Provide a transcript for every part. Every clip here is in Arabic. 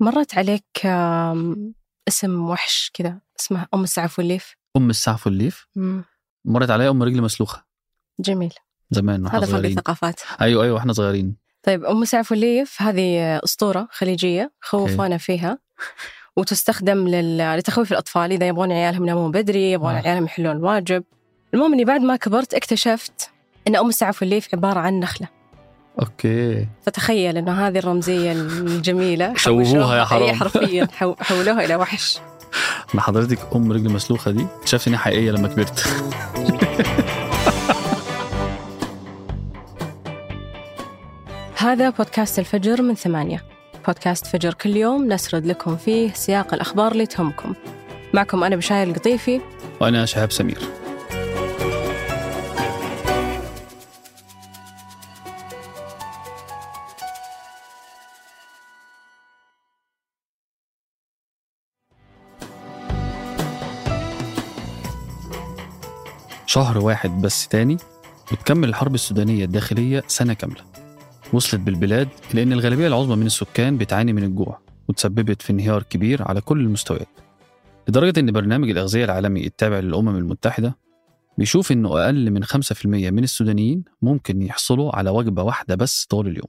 مرت عليك اسم وحش كذا اسمه أم السعف والليف؟ أم السعف والليف؟ مم. مرت عليا أم رجل مسلوخة. جميل. زمان وإحنا هذا فرق الثقافات. أيوه أيوه وإحنا صغيرين. طيب أم السعف والليف هذه أسطورة خليجية خوفونا فيها. وتستخدم لل... لتخويف الأطفال إذا يبغون عيالهم ينامون بدري يبغون آه. عيالهم يحلون الواجب. المهم إني بعد ما كبرت اكتشفت أن أم السعف والليف عبارة عن نخلة. أوكي. فتخيل أن هذه الرمزية الجميلة. شوهوها يا حرام. حرفيا. حو- حولوها إلى وحش. ما حضرتك أم رجل مسلوخة دي اكتشفت انها حقيقية لما كبرت. هذا بودكاست الفجر من ثمانية. بودكاست فجر كل يوم نسرد لكم فيه سياق الأخبار اللي تهمكم معكم أنا بشاير القطيفي. وأنا شهاب سمير. شهر واحد بس تاني وتكمل الحرب السودانية الداخلية سنة كاملة. وصلت بالبلاد إلى أن الغالبية العظمى من السكان بتعاني من الجوع وتسببت في انهيار كبير على كل المستويات. لدرجة أن برنامج الأغذية العالمي التابع للأمم المتحدة بيشوف أنه أقل من 5% من السودانيين ممكن يحصلوا على وجبة واحدة بس طول اليوم.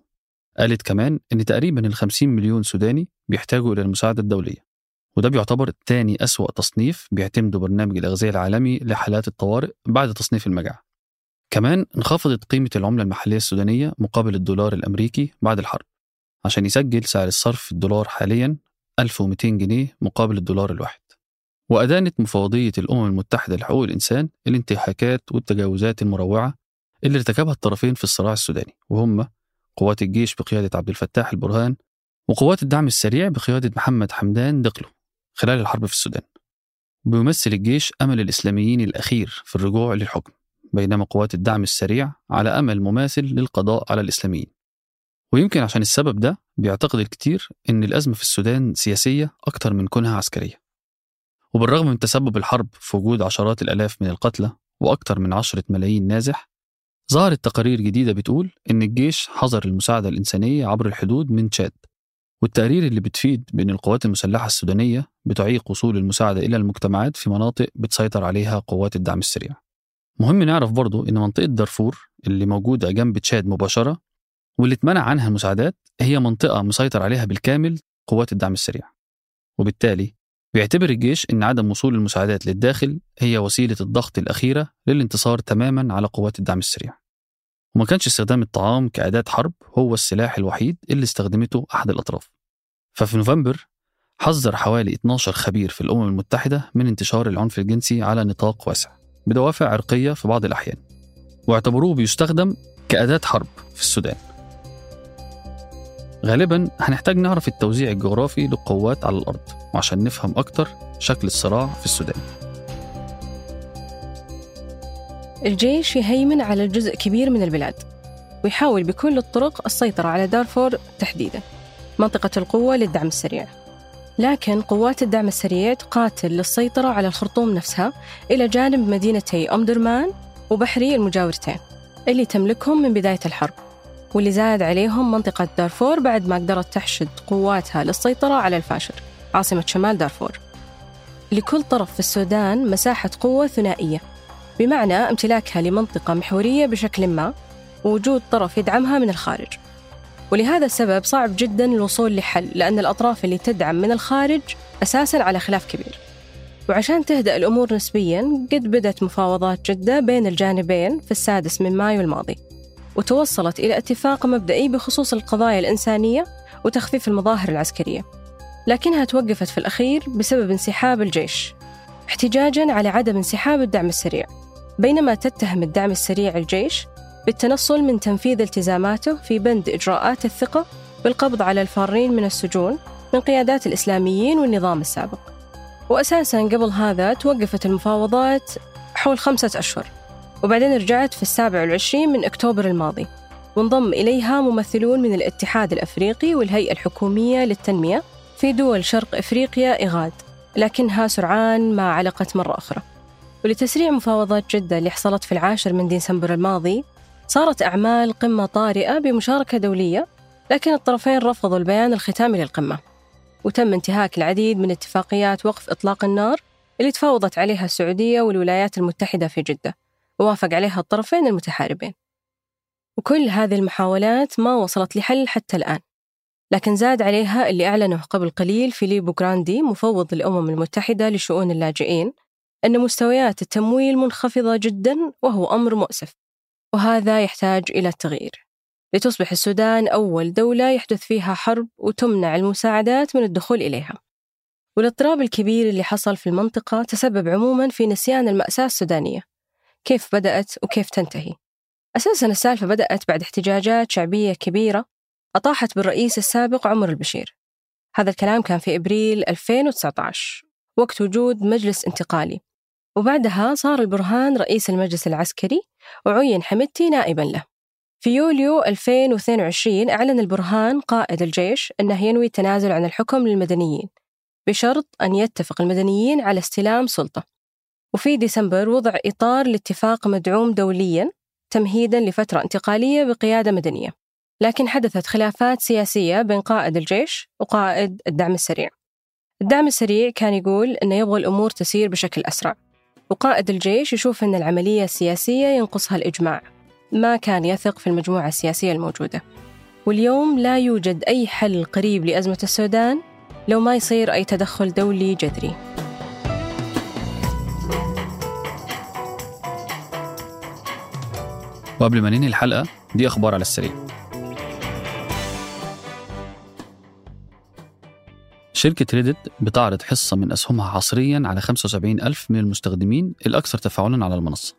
قالت كمان أن تقريبا ال 50 مليون سوداني بيحتاجوا إلى المساعدة الدولية. وده بيعتبر تاني أسوأ تصنيف بيعتمده برنامج الأغذية العالمي لحالات الطوارئ بعد تصنيف المجاعة كمان انخفضت قيمة العملة المحلية السودانية مقابل الدولار الأمريكي بعد الحرب عشان يسجل سعر الصرف في الدولار حاليا 1200 جنيه مقابل الدولار الواحد. وأدانت مفوضية الأمم المتحدة لحقوق الإنسان الانتهاكات والتجاوزات المروعة اللي ارتكبها الطرفين في الصراع السوداني وهم قوات الجيش بقيادة عبد الفتاح البرهان وقوات الدعم السريع بقيادة محمد حمدان دقلو خلال الحرب في السودان. بيمثل الجيش أمل الإسلاميين الأخير في الرجوع للحكم بينما قوات الدعم السريع على أمل مماثل للقضاء على الإسلاميين. ويمكن عشان السبب ده بيعتقد الكثير أن الأزمة في السودان سياسية أكتر من كونها عسكرية. وبالرغم من تسبب الحرب في وجود عشرات الآلاف من القتلى وأكثر من عشرة ملايين نازح ظهرت تقارير جديدة بتقول إن الجيش حظر المساعدة الإنسانية عبر الحدود من تشاد. والتقارير اللي بتفيد بأن القوات المسلحة السودانية بتعيق وصول المساعدة إلى المجتمعات في مناطق بتسيطر عليها قوات الدعم السريع. مهم نعرف برضو إن منطقة دارفور اللي موجودة جنب تشاد مباشرة واللي اتمنع عنها المساعدات هي منطقة مسيطر عليها بالكامل قوات الدعم السريع. وبالتالي بيعتبر الجيش إن عدم وصول المساعدات للداخل هي وسيلة الضغط الأخيرة للانتصار تماما على قوات الدعم السريع. وما كانش استخدام الطعام كأداة حرب هو السلاح الوحيد اللي استخدمته أحد الأطراف. ففي نوفمبر حذر حوالي 12 خبير في الأمم المتحدة من انتشار العنف الجنسي على نطاق واسع بدوافع عرقية في بعض الأحيان واعتبروه بيستخدم كأداة حرب في السودان. غالبا هنحتاج نعرف التوزيع الجغرافي للقوات على الأرض وعشان نفهم أكتر شكل الصراع في السودان. الجيش يهيمن على جزء كبير من البلاد ويحاول بكل الطرق السيطرة على دارفور تحديدا منطقة القوة للدعم السريع. لكن قوات الدعم السريع تقاتل للسيطرة على الخرطوم نفسها إلى جانب مدينتي أم درمان وبحري المجاورتين اللي تملكهم من بداية الحرب واللي زاد عليهم منطقة دارفور بعد ما قدرت تحشد قواتها للسيطرة على الفاشر عاصمة شمال دارفور. لكل طرف في السودان مساحة قوة ثنائية. بمعنى امتلاكها لمنطقة محورية بشكل ما ووجود طرف يدعمها من الخارج. ولهذا السبب صعب جدا الوصول لحل لأن الأطراف اللي تدعم من الخارج أساسا على خلاف كبير. وعشان تهدأ الأمور نسبيا قد بدأت مفاوضات جدة بين الجانبين في السادس من مايو الماضي. وتوصلت إلى اتفاق مبدئي بخصوص القضايا الإنسانية وتخفيف المظاهر العسكرية. لكنها توقفت في الأخير بسبب انسحاب الجيش احتجاجا على عدم انسحاب الدعم السريع. بينما تتهم الدعم السريع الجيش بالتنصل من تنفيذ التزاماته في بند إجراءات الثقة بالقبض على الفارين من السجون من قيادات الإسلاميين والنظام السابق. وأساسا قبل هذا توقفت المفاوضات حول خمسة أشهر وبعدين رجعت في السابع والعشرين من أكتوبر الماضي وانضم إليها ممثلون من الاتحاد الأفريقي والهيئة الحكومية للتنمية في دول شرق إفريقيا إغاد لكنها سرعان ما علقت مرة أخرى. ولتسريع مفاوضات جدة اللي حصلت في العاشر من ديسمبر الماضي صارت أعمال قمة طارئة بمشاركة دولية لكن الطرفين رفضوا البيان الختامي للقمة. وتم انتهاك العديد من اتفاقيات وقف إطلاق النار اللي تفاوضت عليها السعودية والولايات المتحدة في جدة ووافق عليها الطرفين المتحاربين. وكل هذه المحاولات ما وصلت لحل حتى الآن. لكن زاد عليها اللي أعلنه قبل قليل فيليبو جراندي مفوض الأمم المتحدة لشؤون اللاجئين أن مستويات التمويل منخفضة جدا وهو أمر مؤسف وهذا يحتاج إلى التغيير. لتصبح السودان أول دولة يحدث فيها حرب وتمنع المساعدات من الدخول إليها. والاضطراب الكبير اللي حصل في المنطقة تسبب عموما في نسيان المأساة السودانية. كيف بدأت وكيف تنتهي؟ أساسا السالفة بدأت بعد احتجاجات شعبية كبيرة أطاحت بالرئيس السابق عمر البشير. هذا الكلام كان في إبريل 2019 وقت وجود مجلس انتقالي. وبعدها صار البرهان رئيس المجلس العسكري وعين حمدتي نائبا له. في يوليو 2022 أعلن البرهان قائد الجيش أنه ينوي التنازل عن الحكم للمدنيين بشرط أن يتفق المدنيين على استلام سلطة. وفي ديسمبر وضع إطار لاتفاق مدعوم دوليا تمهيدا لفترة انتقالية بقيادة مدنية. لكن حدثت خلافات سياسية بين قائد الجيش وقائد الدعم السريع. الدعم السريع كان يقول أنه يبغى الأمور تسير بشكل أسرع. وقائد الجيش يشوف أن العملية السياسية ينقصها الإجماع. ما كان يثق في المجموعة السياسية الموجودة. واليوم لا يوجد أي حل قريب لأزمة السودان لو ما يصير أي تدخل دولي جذري. وقبل ما ننهي الحلقة دي أخبار على السريع. شركة ريدت بتعرض حصة من أسهمها حصريا على 75 ألف من المستخدمين الأكثر تفاعلا على المنصة.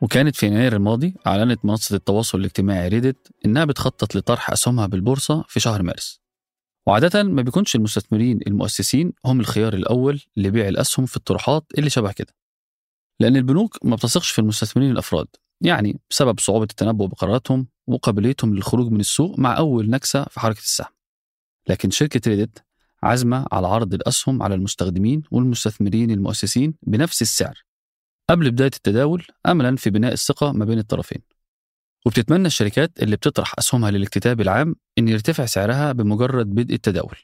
وكانت في يناير الماضي أعلنت منصة التواصل الاجتماعي ريدت إنها بتخطط لطرح أسهمها بالبورصة في شهر مارس. وعادة ما بيكونش المستثمرين المؤسسين هم الخيار الأول لبيع الأسهم في الطروحات اللي شبه كده. لأن البنوك ما بتثقش في المستثمرين الأفراد يعني بسبب صعوبة التنبؤ بقراراتهم وقابليتهم للخروج من السوق مع أول نكسة في حركة السهم. لكن شركة ريدت عزمة على عرض الأسهم على المستخدمين والمستثمرين المؤسسين بنفس السعر. قبل بداية التداول أملا في بناء الثقة ما بين الطرفين. وبتتمنى الشركات اللي بتطرح أسهمها للاكتتاب العام أن يرتفع سعرها بمجرد بدء التداول.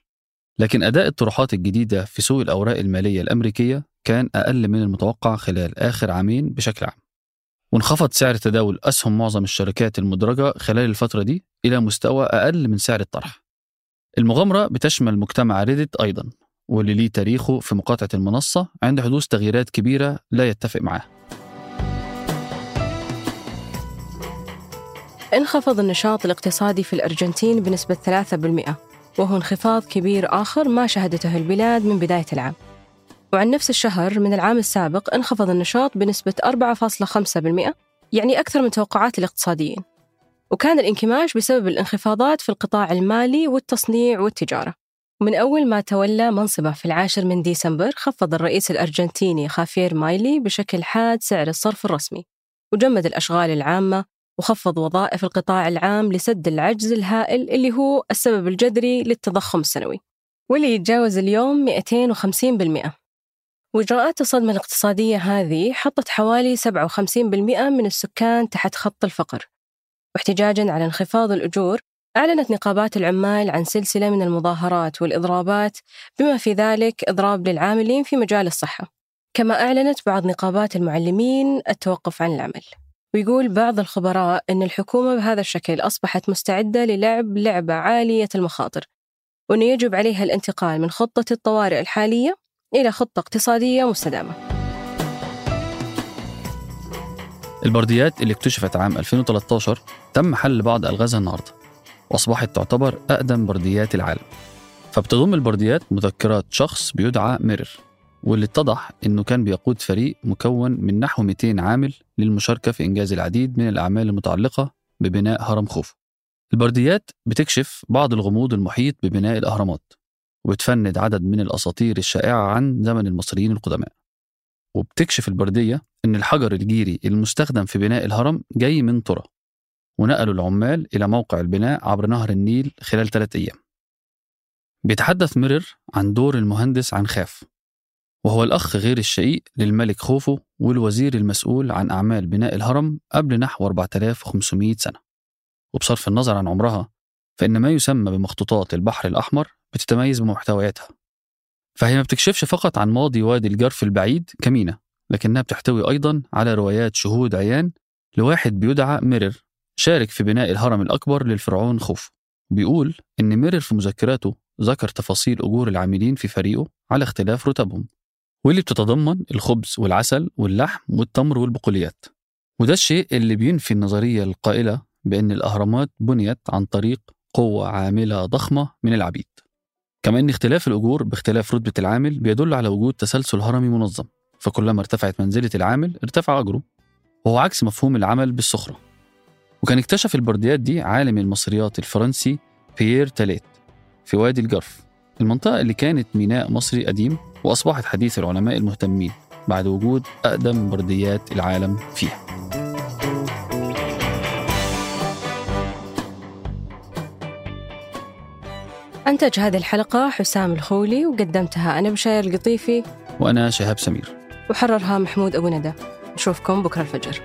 لكن أداء الطروحات الجديدة في سوق الأوراق المالية الأمريكية كان أقل من المتوقع خلال آخر عامين بشكل عام. وانخفض سعر تداول أسهم معظم الشركات المدرجة خلال الفترة دي إلى مستوى أقل من سعر الطرح. المغامرة بتشمل مجتمع ريدت أيضا واللي ليه تاريخه في مقاطعة المنصة عند حدوث تغييرات كبيرة لا يتفق معها انخفض النشاط الاقتصادي في الأرجنتين بنسبة 3% وهو انخفاض كبير آخر ما شهدته البلاد من بداية العام. وعن نفس الشهر من العام السابق انخفض النشاط بنسبة 4.5% يعني أكثر من توقعات الاقتصاديين. وكان الانكماش بسبب الانخفاضات في القطاع المالي والتصنيع والتجارة. من أول ما تولى منصبه في العاشر من ديسمبر خفض الرئيس الأرجنتيني خافير مايلي بشكل حاد سعر الصرف الرسمي وجمد الأشغال العامة وخفض وظائف القطاع العام لسد العجز الهائل اللي هو السبب الجذري للتضخم السنوي واللي يتجاوز اليوم 250% وإجراءات الصدمة الاقتصادية هذه حطت حوالي 57% من السكان تحت خط الفقر. واحتجاجا على انخفاض الأجور أعلنت نقابات العمال عن سلسلة من المظاهرات والإضرابات بما في ذلك إضراب للعاملين في مجال الصحة. كما أعلنت بعض نقابات المعلمين التوقف عن العمل. ويقول بعض الخبراء أن الحكومة بهذا الشكل أصبحت مستعدة للعب لعبة عالية المخاطر. وأنه يجب عليها الانتقال من خطة الطوارئ الحالية إلى خطة اقتصادية مستدامة. البرديات اللي اكتشفت عام 2013 تم حل بعض ألغازها النهاردة وأصبحت تعتبر أقدم برديات العالم فبتضم البرديات مذكرات شخص بيدعى ميرر واللي اتضح إنه كان بيقود فريق مكون من نحو 200 عامل للمشاركة في إنجاز العديد من الأعمال المتعلقة ببناء هرم خوفو. البرديات بتكشف بعض الغموض المحيط ببناء الأهرامات وبتفند عدد من الأساطير الشائعة عن زمن المصريين القدماء. وبتكشف البردية إن الحجر الجيري المستخدم في بناء الهرم جاي من ترى ونقلوا العمال إلى موقع البناء عبر نهر النيل خلال ثلاثة أيام. بيتحدث ميرر عن دور المهندس عنخاف وهو الأخ غير الشقيق للملك خوفو والوزير المسؤول عن أعمال بناء الهرم قبل نحو 4500 سنة وبصرف النظر عن عمرها فإن ما يسمى بمخطوطات البحر الأحمر بتتميز بمحتوياتها فهي ما بتكشفش فقط عن ماضي وادي الجرف البعيد كمينة لكنها بتحتوي أيضا على روايات شهود عيان لواحد بيدعى ميرر شارك في بناء الهرم الأكبر للفرعون خوف. بيقول إن ميرر في مذكراته ذكر تفاصيل أجور العاملين في فريقه على اختلاف رتبهم واللي بتتضمن الخبز والعسل واللحم والتمر والبقوليات. وده الشيء اللي بينفي النظرية القائلة بأن الأهرامات بنيت عن طريق قوة عاملة ضخمة من العبيد. كما أن اختلاف الأجور باختلاف رتبة العامل بيدل على وجود تسلسل هرمي منظم فكلما ارتفعت منزلة العامل ارتفع أجره وهو عكس مفهوم العمل بالسخرة. وكان اكتشف البرديات دي عالم المصريات الفرنسي بيير تاليت في وادي الجرف المنطقة اللي كانت ميناء مصري قديم وأصبحت حديث العلماء المهتمين بعد وجود أقدم برديات العالم فيها. أنتج هذه الحلقة حسام الخولي وقدمتها أنا بشاير القطيفي. وأنا شهاب سمير. وحررها محمود أبو ندى. نشوفكم بكرة الفجر.